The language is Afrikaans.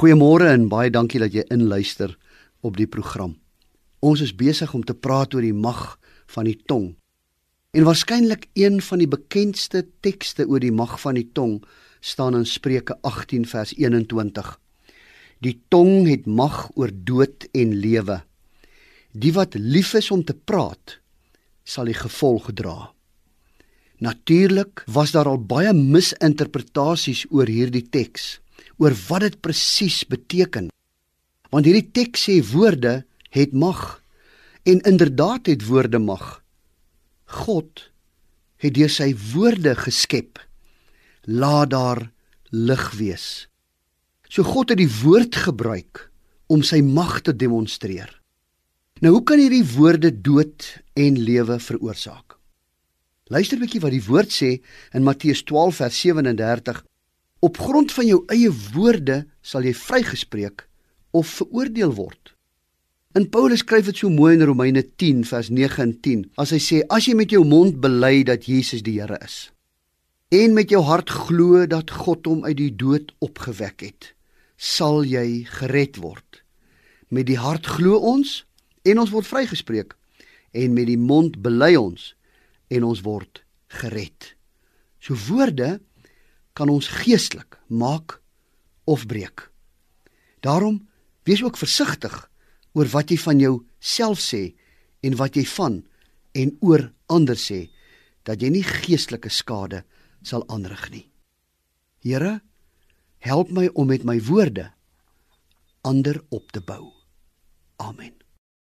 Goeiemôre en baie dankie dat jy inluister op die program. Ons is besig om te praat oor die mag van die tong. En waarskynlik een van die bekendste tekste oor die mag van die tong staan in Spreuke 18 vers 21. Die tong het mag oor dood en lewe. Die wat lief is om te praat, sal die gevolg dra. Natuurlik was daar al baie misinterpretasies oor hierdie teks oor wat dit presies beteken. Want hierdie teks sê woorde het mag en inderdaad het woorde mag. God het deur sy woorde geskep. Laat daar lig wees. So God het die woord gebruik om sy mag te demonstreer. Nou hoe kan hierdie woorde dood en lewe veroorsaak? Luister 'n bietjie wat die woord sê in Matteus 12 vers 37 Op grond van jou eie woorde sal jy vrygespreek of veroordeel word. In Paulus skryf dit so mooi in Romeine 10 vers 9 en 10 as hy sê as jy met jou mond bely dat Jesus die Here is en met jou hart glo dat God hom uit die dood opgewek het, sal jy gered word. Met die hart glo ons en ons word vrygespreek en met die mond bely ons en ons word gered. So woorde kan ons geestelik maak of breek. Daarom wees ook versigtig oor wat jy van jou self sê en wat jy van en oor ander sê dat jy nie geestelike skade sal aanrig nie. Here, help my om met my woorde ander op te bou. Amen.